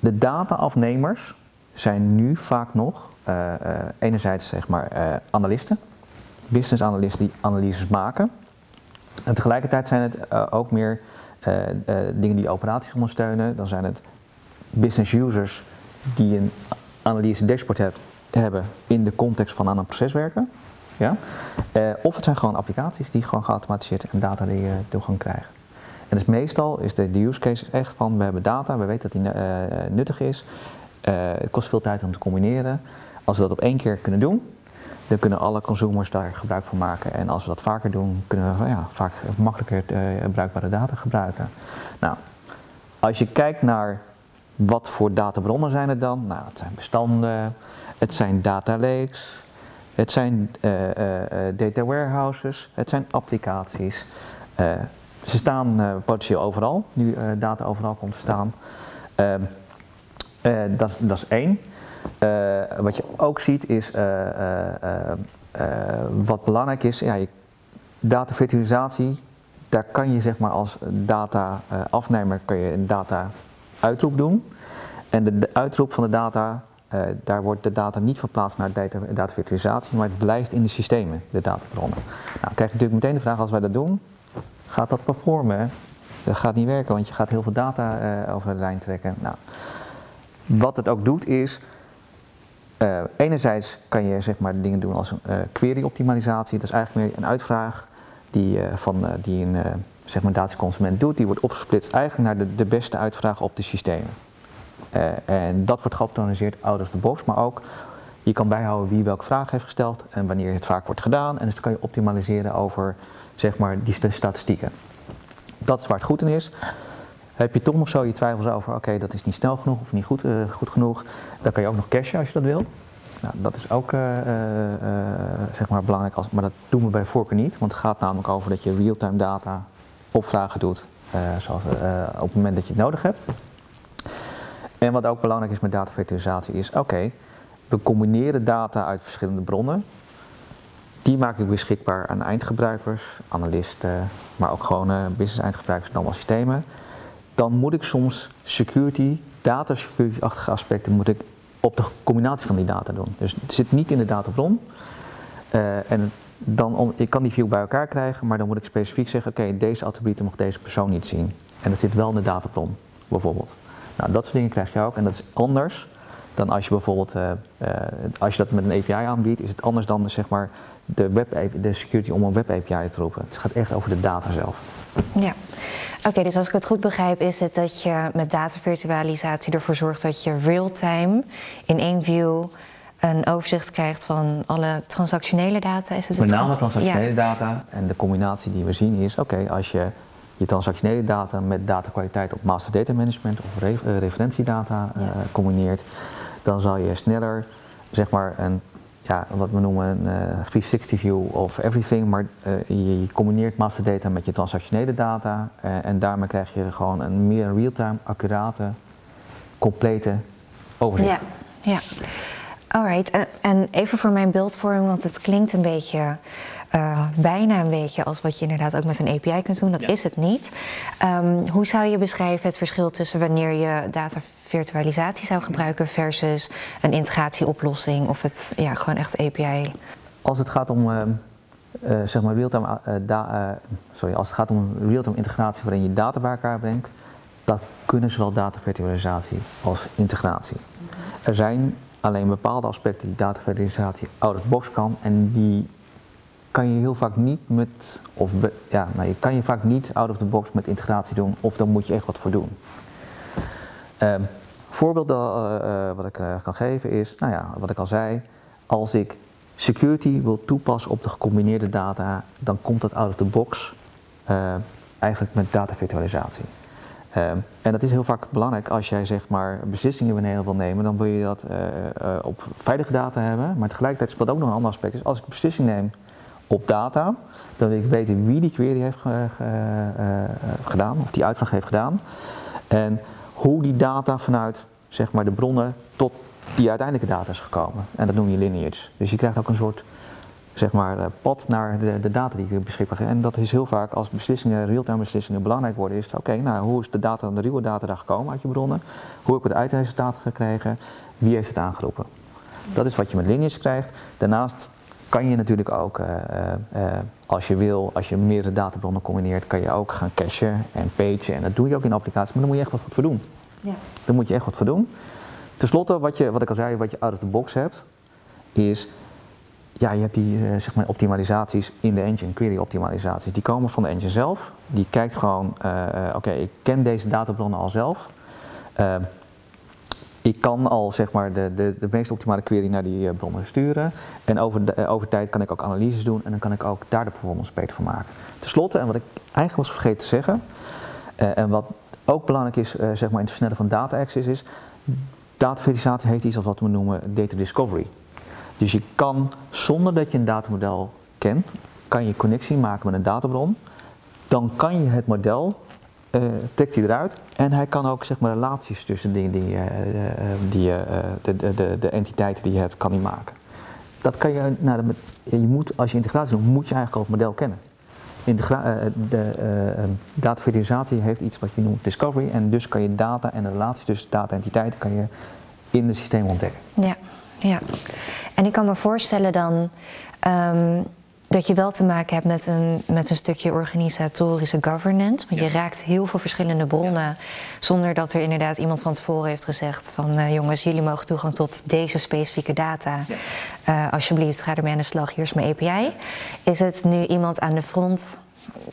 de dataafnemers zijn nu vaak nog uh, enerzijds zeg maar analisten, business analisten die analyses maken. En tegelijkertijd zijn het ook meer dingen die operaties ondersteunen. Dan zijn het business users die een analyse dashboard hebben hebben in de context van aan een proces werken. Ja? Uh, of het zijn gewoon applicaties die gewoon geautomatiseerd en data die je toegang krijgen. En dus meestal is de, use case echt van we hebben data, we weten dat die uh, nuttig is. Uh, het kost veel tijd om te combineren. Als we dat op één keer kunnen doen, dan kunnen alle consumers daar gebruik van maken. En als we dat vaker doen, kunnen we ja, vaak makkelijker bruikbare data gebruiken. Nou, als je kijkt naar wat voor databronnen zijn er dan? Nou, het zijn bestanden, het zijn data lakes, het zijn uh, uh, data warehouses, het zijn applicaties. Ze staan potentieel overal, nu data overal komt te staan. Ehm, dat, is één. wat je ook ziet is, wat belangrijk is, ja, data virtualisatie, daar kan je zeg maar als data afnemer kun je een data uitroep doen. En de uitroep van de data uh, daar wordt de data niet verplaatst naar data, datavirtualisatie, maar het blijft in de systemen, de databronnen. Nou, dan krijg je natuurlijk meteen de vraag, als wij dat doen, gaat dat performen? Dat gaat niet werken, want je gaat heel veel data uh, over de lijn trekken. Nou, wat het ook doet is, uh, enerzijds kan je zeg maar dingen doen als een query-optimalisatie. Dat is eigenlijk meer een uitvraag die, van, die een zeg maar dataconsument doet. Die wordt opgesplitst eigenlijk naar de, de beste uitvraag op de systemen. Uh, en dat wordt geoptimaliseerd out of the box, maar ook je kan bijhouden wie welke vraag heeft gesteld en wanneer het vaak wordt gedaan. En dus kan je optimaliseren over zeg maar, die statistieken. Dat is waar het goed in is. Heb je toch nog zo je twijfels over, oké, dat is niet snel genoeg of niet goed, uh, goed genoeg, dan kan je ook nog cachen als je dat wil. Nou, dat is ook uh, zeg maar belangrijk, als, maar dat doen we bij voorkeur niet. Want het gaat namelijk over dat je real-time data opvragen doet, zoals, op het moment dat je het nodig hebt. En wat ook belangrijk is met datavirtualisatie is, oké, we combineren data uit verschillende bronnen. Die maak ik beschikbaar aan eindgebruikers, analisten, maar ook gewoon uh, business eindgebruikers en allemaal systemen. Dan moet ik soms security, data security-achtige aspecten moet ik op de combinatie van die data doen. Dus het zit niet in de databron. Uh, en dan ik kan die view bij elkaar krijgen, maar dan moet ik specifiek zeggen, oké, deze attributen mag deze persoon niet zien. En dat zit wel in de databron, bijvoorbeeld. Nou, dat soort dingen krijg je ook en dat is anders dan als je bijvoorbeeld, uh, uh, als je dat met een API aanbiedt, is het anders dan zeg maar de, web de security om een web API te roepen. Het gaat echt over de data zelf. Ja, Oké, dus als ik het goed begrijp, is het dat je met datavirtualisatie ervoor zorgt dat je real-time in één view een overzicht krijgt van alle transactionele data. Is het Met name transactionele Ja. data en de combinatie die we zien is, oké, als je je transactionele data met datakwaliteit op master data management of re- eh, referentiedata eh, Ja. combineert, dan zal je sneller, zeg maar, een, ja, wat we noemen een eh, 360 view of everything, maar eh, je, je combineert master data met je transactionele data eh, en daarmee krijg je gewoon een meer real-time, accurate, complete overzicht. Ja, ja. Alright, en even voor mijn beeldvorming, want het klinkt een beetje, eh, bijna een beetje als wat je inderdaad ook met een API kunt doen. Dat Ja. is het niet. Ehm, hoe zou je beschrijven het verschil tussen wanneer je datavirtualisatie zou gebruiken versus een integratieoplossing of het ja, gewoon echt API? Als het gaat om, ehm, eh, zeg maar real-time, eh, da- eh, sorry, als het gaat om real-time integratie waarin je data bij elkaar brengt, dat kunnen zowel datavirtualisatie als integratie. Er zijn alleen bepaalde aspecten die datavirtualisatie out of the box kan en die kan je heel vaak niet met, of ja, nou, je kan je vaak niet out of the box met integratie doen of dan moet je echt wat voor doen. Ehm voorbeeld eh, eh, wat ik eh, kan geven is, nou ja, wat ik al zei, als ik security wil toepassen op de gecombineerde data, dan komt dat out of the box eigenlijk met datavirtualisatie. Ehm, en dat is heel vaak belangrijk als jij zeg maar beslissingen wanneer wil nemen, dan wil je dat op veilige data hebben. Maar tegelijkertijd speelt ook nog een ander aspect. Dus als ik beslissing neem op data, dan wil ik weten wie die query heeft ge- eh, eh, gedaan, of die uitvraag heeft gedaan. En hoe die data vanuit zeg maar, de bronnen tot die uiteindelijke data is gekomen. En dat noem je lineage. Dus je krijgt ook een soort zeg maar, eh, pad naar de, de data die beschikbaar hebt. En dat is heel vaak als beslissingen, real-time beslissingen belangrijk worden, is oké, nou hoe is de data, de ruwe data daar gekomen uit je bronnen? Hoe heb ik het eindresultaat gekregen? Wie heeft het aangeroepen? Dat is wat je met lineage krijgt. Daarnaast kan je natuurlijk ook, eh, eh, eh, als je wil, als je meerdere databronnen combineert, kan je ook gaan cachen en pagen. En dat doe je ook in applicaties, maar daar moet je echt wat voor doen. Ja. Daar moet je echt wat voor doen. Ten slotte, wat, je, wat ik al zei, wat je out of the box hebt, is, ja, je hebt die zeg maar optimalisaties in de engine, query optimalisaties. Die komen van de engine zelf. Die kijkt gewoon, oké, ik ken deze databronnen al zelf. Ik kan al zeg maar de, de, de meest optimale query naar die eh, bronnen sturen. En over, de- eh, over tijd kan ik ook analyses doen en dan kan ik ook daar de performance beter van maken. Ten slotte, en wat ik eigenlijk was vergeten te zeggen, eh, en wat ook belangrijk is zeg maar in het versnellen van data access is, dataverifikatie heeft iets als wat we noemen data discovery. Dus je kan, zonder dat je een datamodel kent, kan je connectie maken met een databron. Dan kan je het model, trekt hij eruit en hij kan ook zeg maar relaties tussen die, die, eh, eh, die, de, de, de, de entiteiten die je hebt, kan hij maken. Dat kan je, je moet, als je integratie doet, moet je eigenlijk al het model kennen. Integra de eh, datavirtualisatie heeft iets wat je noemt discovery en dus kan je data en de relaties tussen data-entiteiten kan je in het systeem ontdekken. Ja, ja. En ik kan me voorstellen dan ehm, dat je wel te maken hebt met een, met een stukje organisatorische governance. Want je raakt heel veel verschillende bronnen zonder dat er inderdaad iemand van tevoren heeft gezegd van eh, jongens, jullie mogen toegang tot deze specifieke data. Eh, alsjeblieft, ga ermee aan de slag, hier is mijn API. Is het nu iemand aan de front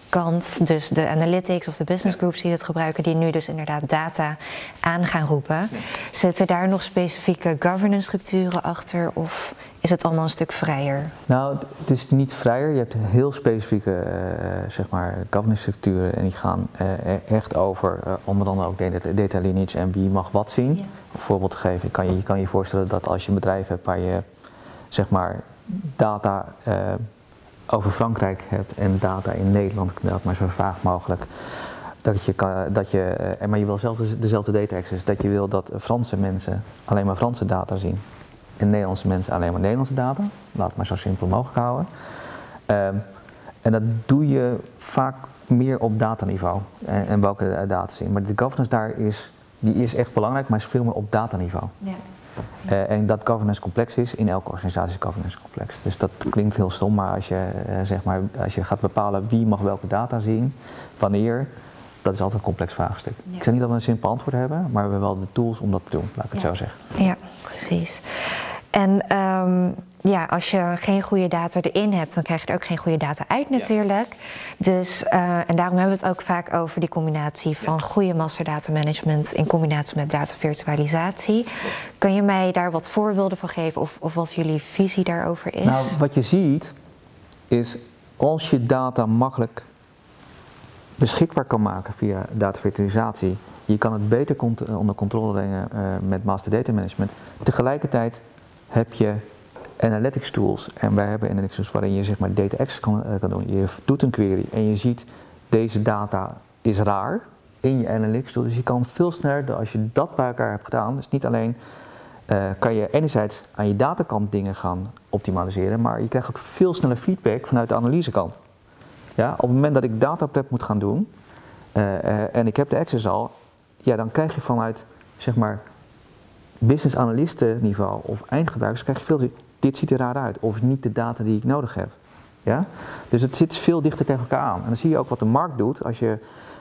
kant, dus de analytics of de business groups die het gebruiken, die nu dus inderdaad data aan gaan roepen. Zitten daar nog specifieke governance structuren achter of is het allemaal een stuk vrijer? Nou, het- is niet vrijer. Je hebt heel specifieke eh, zeg maar governance structuren en die gaan eh, e- echt over eh, onder andere ook data, data lineage en wie mag wat zien. Ja. Een voorbeeld te geven, je kan je, je kan je voorstellen dat als je een bedrijf hebt waar je zeg maar data over Frankrijk hebt en data in Nederland, dat maar zo vaag mogelijk. Dat je, kan, dat je, maar je wil zelf de- dezelfde data access, dat je wil dat Franse mensen alleen maar Franse data zien en Nederlandse mensen alleen maar Nederlandse data. Laat het maar zo simpel mogelijk houden. Ehm, en dat doe je vaak meer op dataniveau en, en welke eh, data zien. Maar de governance daar is, die is echt belangrijk, maar is veel meer op dataniveau. Ja. Eh, en dat governance complex is, in elke organisatie is governance complex. Dus dat klinkt heel stom, maar als je, eh, zeg maar als je gaat bepalen wie mag welke data zien, wanneer, dat is altijd een complex vraagstuk. Ja. Ik zeg niet dat we een simpel antwoord hebben, maar we hebben wel de tools om dat te doen, laat ik het Ja. zo zeggen. Ja, precies. En ehm, ja, als je geen goede data erin hebt, dan krijg je er ook geen goede data uit natuurlijk. Dus, uh, en daarom hebben we het ook vaak over die combinatie van goede masterdata management in combinatie met data virtualisatie. Kun je mij daar wat voorbeelden van geven of, of wat jullie visie daarover is? Nou, wat je ziet is als je data makkelijk beschikbaar kan maken via datavirtualisatie, je kan het beter onder controle brengen uh, met master data management. Tegelijkertijd heb je analytics tools. En wij hebben analytics tools waarin je zeg maar data access kan, eh, kan doen. Je doet een query en je ziet deze data is raar in je analytics tool. Dus je kan veel sneller, als je dat bij elkaar hebt gedaan, dus niet alleen uh, kan je enerzijds aan je datakant dingen gaan optimaliseren, maar je krijgt ook veel sneller feedback vanuit de analysekant. Ja, op het moment dat ik dataprep moet gaan doen uh, en ik heb de access al, ja, dan krijg je vanuit zeg maar business analisten niveau of eindgebruikers krijg je veel dit ziet er raar uit of is niet de data die ik nodig heb. Ja? Dus het zit veel dichter tegen elkaar aan. En dan zie je ook wat de markt doet. Als je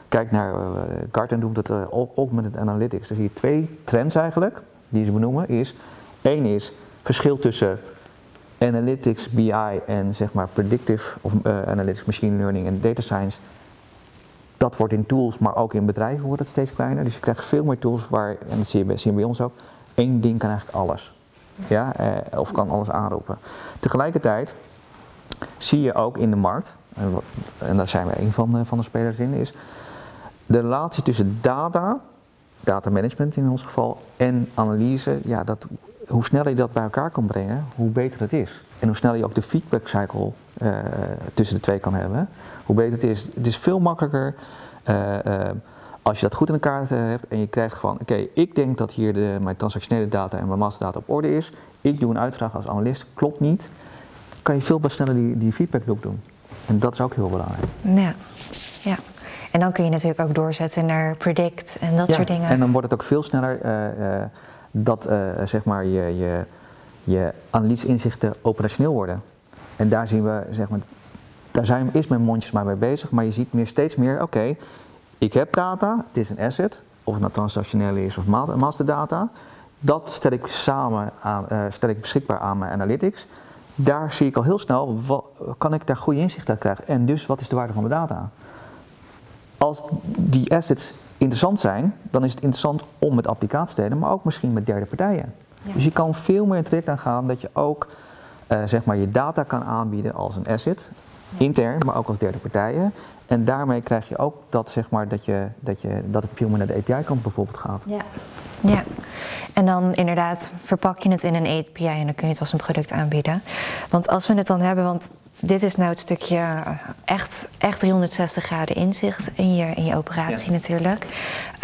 kijkt naar, uh, Gartner noemt het uh, augmented analytics. Dan zie je twee trends eigenlijk, die ze benoemen. Is, één is verschil tussen analytics, BI en zeg maar predictive of uh, analytics, machine learning en data science. Dat wordt in tools, maar ook in bedrijven wordt het steeds kleiner. Dus je krijgt veel meer tools waar, en dat zie je bij ons ook, één ding kan eigenlijk alles. Ja, eh, of kan alles aanroepen. Tegelijkertijd zie je ook in de markt, en daar zijn we een van, eh, van de spelers in, is de relatie tussen data, data management in ons geval, en analyse. Ja, dat, hoe sneller je dat bij elkaar kan brengen, hoe beter het is. En hoe sneller je ook de feedback cycle uh, tussen de twee kan hebben, hoe beter het is. Het is veel makkelijker. Als je dat goed in elkaar hebt en je krijgt van, oké, ik denk dat hier de, mijn transactionele data en mijn masterdata op orde is. Ik doe een uitvraag als analist, klopt niet. Kan je veel sneller die, die feedback loop doen. En dat is ook heel belangrijk. Ja, ja. En dan kun je natuurlijk ook doorzetten naar predict en dat soort dingen. En dan wordt het ook veel sneller uh, uh, dat uh, zeg maar je, je, je analytische inzichten operationeel worden. En daar zien we, zeg maar, daar zijn, is men mondjesmaat mee bezig, maar je ziet meer, steeds meer, oké, ik heb data, het is een asset, of het nou transactioneel is of masterdata. Dat stel ik samen aan, uh, stel ik beschikbaar aan mijn analytics. Daar zie ik al heel snel, wat, kan ik daar goede inzicht uit krijgen? En dus, wat is de waarde van mijn data? Als die assets interessant zijn, dan is het interessant om met applicaties te delen, maar ook misschien met derde partijen. Ja. Dus je kan veel meer in het traject aan gaan dat je ook uh, zeg maar je data kan aanbieden als een asset, intern, maar ook als derde partijen. En daarmee krijg je ook dat, zeg maar, dat, je, dat, je, dat het veel meer naar de API-kant bijvoorbeeld gaat. Ja. ja, en dan inderdaad verpak je het in een API en dan kun je het als een product aanbieden. Want als we het dan hebben, want dit is nou het stukje echt, echt 360 graden inzicht in je, in je operatie natuurlijk.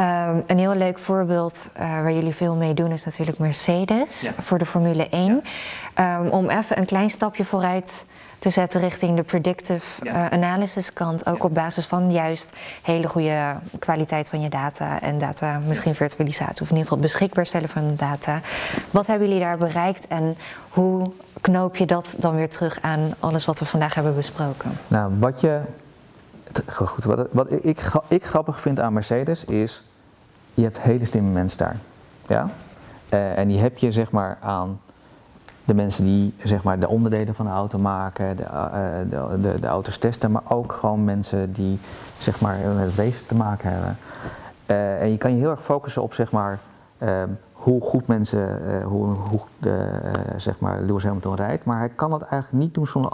Um, een heel leuk voorbeeld uh, waar jullie veel mee doen is natuurlijk Mercedes ja. voor de Formule 1. Ja. Um, om even een klein stapje vooruit te zetten richting de predictive ja. uh, analysis kant. Ook op basis van juist hele goede kwaliteit van je data en data, misschien virtualisatie of in ieder geval beschikbaar stellen van data. Wat hebben jullie daar bereikt en hoe knoop je dat dan weer terug aan alles wat we vandaag hebben besproken? Nou, wat je. Goed, wat, wat ik, ik grappig vind aan Mercedes is. Je hebt hele slimme mensen daar. Ja? Uh, en die heb je zeg maar aan de mensen die zeg maar, de onderdelen van de auto maken, de, uh, de, de, de, auto's testen, maar ook gewoon mensen die zeg maar, met het wezen te maken hebben. Uh, en je kan je heel erg focussen op zeg maar, uh, hoe goed mensen, hoe, hoe de, zeg maar Lewis Hamilton rijdt, maar hij kan dat eigenlijk niet doen zonder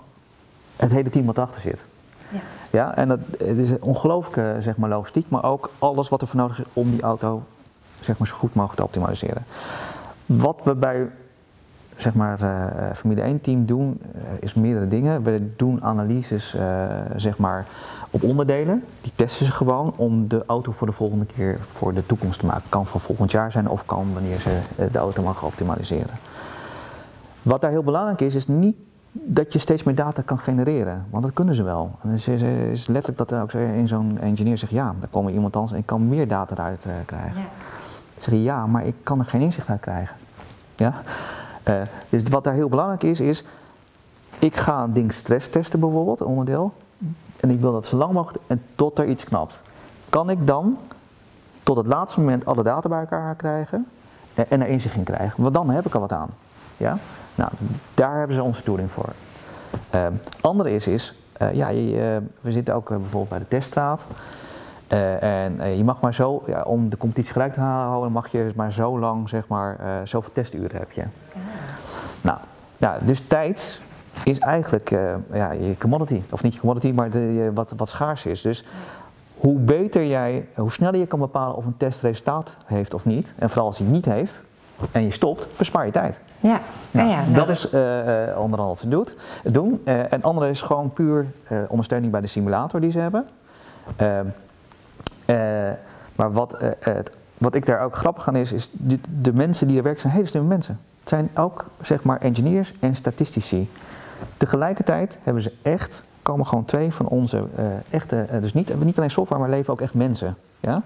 het hele team wat erachter zit. Ja. ja, en dat, het is een ongelooflijke zeg maar, logistiek, maar ook alles wat er voor nodig is om die auto zeg maar, zo goed mogelijk te optimaliseren. Wat we bij zeg maar, uh, Formule 1 team doen, uh, is meerdere dingen. We doen analyses uh, zeg maar, op onderdelen. Die testen ze gewoon om de auto voor de volgende keer voor de toekomst te maken. Kan van volgend jaar zijn of kan wanneer ze de auto mag optimaliseren. Wat daar heel belangrijk is, is niet dat je steeds meer data kan genereren. Want dat kunnen ze wel. En het is, is letterlijk dat er ook in zo'n engineer zegt, ja, daar komt iemand anders en ik kan meer data eruit krijgen. Ja. Dan zeg je, ja, maar ik kan er geen inzicht uit krijgen. Ja? Uh, dus wat daar heel belangrijk is, is ik ga een ding stress testen bijvoorbeeld, een onderdeel. En ik wil dat zo lang mogelijk en tot er iets knapt. Kan ik dan tot het laatste moment alle data bij elkaar krijgen en, en er inzicht in krijgen? Want dan heb ik er wat aan. Ja? Nou, daar hebben ze onze tooling voor. Ehm, andere is, is ja, je, we zitten ook bijvoorbeeld bij de teststraat. En je mag maar zo, ja, om de competitie gelijk te houden, mag je maar zo lang, zeg maar, zoveel testuren heb je. Nou, ja, dus tijd is eigenlijk ja, je commodity. Of niet je commodity, maar de, wat, wat schaars is. Dus hoe beter jij, hoe sneller je kan bepalen of een test resultaat heeft of niet. En vooral als hij niet heeft en je stopt, bespaar je tijd. Ja, nou, ja, dat is uh, onder andere wat ze doet, doen. Uh, en andere is gewoon puur uh, ondersteuning bij de simulator die ze hebben. Ehm, maar wat, het, wat ik daar ook grappig aan is, is de, de, mensen die er werken zijn hele slimme mensen. Het zijn ook zeg maar engineers en statistici. Tegelijkertijd hebben ze echt komen gewoon twee van onze echte, dus niet, niet alleen software, maar leven ook echt mensen. Ja?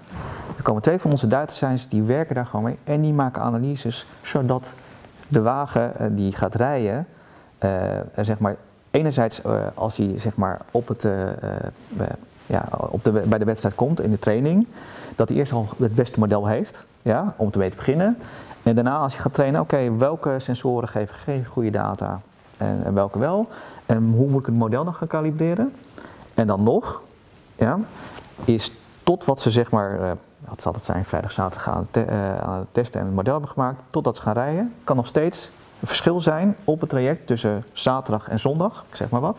Er komen twee van onze data science die werken daar gewoon mee en die maken analyses zodat de wagen die gaat rijden, zeg maar, enerzijds als hij zeg maar, op het, ja, op de, bij de wedstrijd komt in de training, dat hij eerst al het beste model heeft, ja, om te weten beginnen. En daarna als je gaat trainen, oké, welke sensoren geven, geven goede data en, welke wel. En hoe moet ik het model dan gaan kalibreren? En dan nog, ja, is tot wat ze zeg maar, uh, wat zal het zijn, vrijdag, zaterdag gaan te, het testen en het model hebben gemaakt, totdat ze gaan rijden, kan nog steeds verschil zijn op het traject tussen zaterdag en zondag, ik zeg maar wat,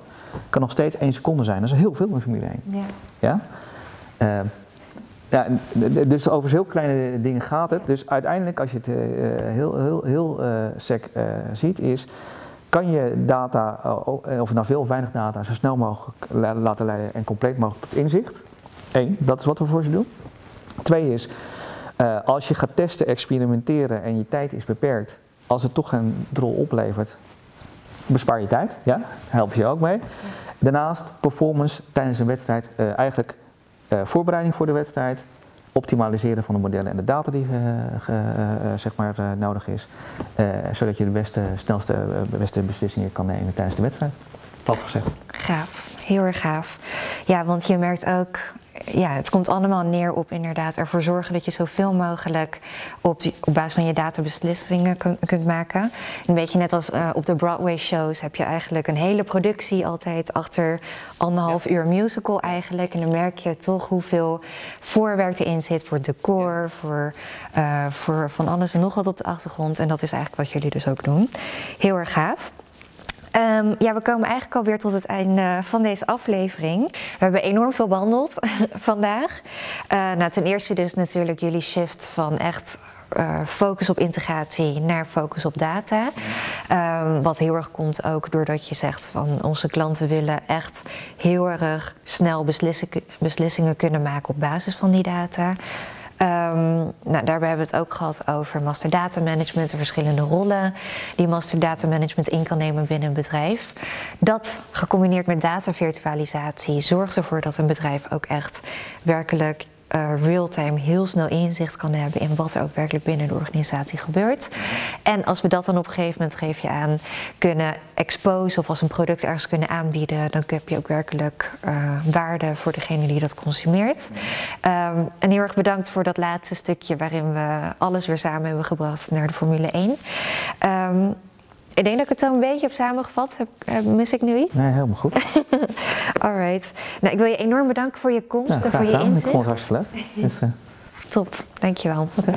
kan nog steeds één seconde zijn. Dat is heel veel in Formule 1. Ja. ja? Uh, ja, dus over heel kleine dingen gaat het. Dus uiteindelijk, als je het heel, heel, heel sec ziet, is kan je data, eh, of het nou veel of weinig data, zo snel mogelijk laten leiden en compleet mogelijk tot inzicht. Eén, dat is wat we voor ze doen. Twee is, uh, als je gaat testen, experimenteren en je tijd is beperkt, als het toch een drol oplevert, bespaar je tijd. Ja? Help je ook mee. Daarnaast performance tijdens een wedstrijd, uh, eigenlijk voorbereiding voor de wedstrijd, optimaliseren van de modellen en de data die uh, zeg maar, nodig is. zodat je de beste, snelste, beste beslissingen kan nemen tijdens de wedstrijd. Plat gezegd. Gaaf, heel erg gaaf. Ja, want je merkt ook ja, het komt allemaal neer op inderdaad ervoor zorgen dat je zoveel mogelijk op, op basis van je data beslissingen kunt maken. Een beetje net als uh, op de Broadway shows heb je eigenlijk een hele productie altijd achter anderhalf uur musical eigenlijk. En dan merk je toch hoeveel voorwerk erin zit voor decor, voor, uh, voor van alles en nog wat op de achtergrond. En dat is eigenlijk wat jullie dus ook doen. Heel erg gaaf. Um, ja, we komen eigenlijk alweer tot het einde van deze aflevering. We hebben enorm veel behandeld vandaag. Uh, nou, ten eerste dus natuurlijk jullie shift van echt uh, focus op integratie naar focus op data. Um, wat heel erg komt ook doordat je zegt van onze klanten willen echt heel erg snel beslissingen kunnen maken op basis van die data. Um, nou, daarbij hebben we het ook gehad over master data management, de verschillende rollen die master data management in kan nemen binnen een bedrijf. Dat gecombineerd met data virtualisatie zorgt ervoor dat een bedrijf ook echt werkelijk uh, real-time heel snel inzicht kan hebben in wat er ook werkelijk binnen de organisatie gebeurt. En als we dat dan op een gegeven moment, geef je aan, kunnen exposen of als een product ergens kunnen aanbieden, dan heb je ook werkelijk uh, waarde voor degene die dat consumeert. Um, en heel erg bedankt voor dat laatste stukje waarin we alles weer samen hebben gebracht naar de Formule 1. Um, ik denk dat ik het zo een beetje heb samengevat. Heb, eh, mis ik nu iets? Nee, helemaal goed. Alright. Nou, ik wil je enorm bedanken voor je komst en voor je inzicht. Ik vond het hartstikke leuk. Dus, uh... Top, dankjewel. Okay.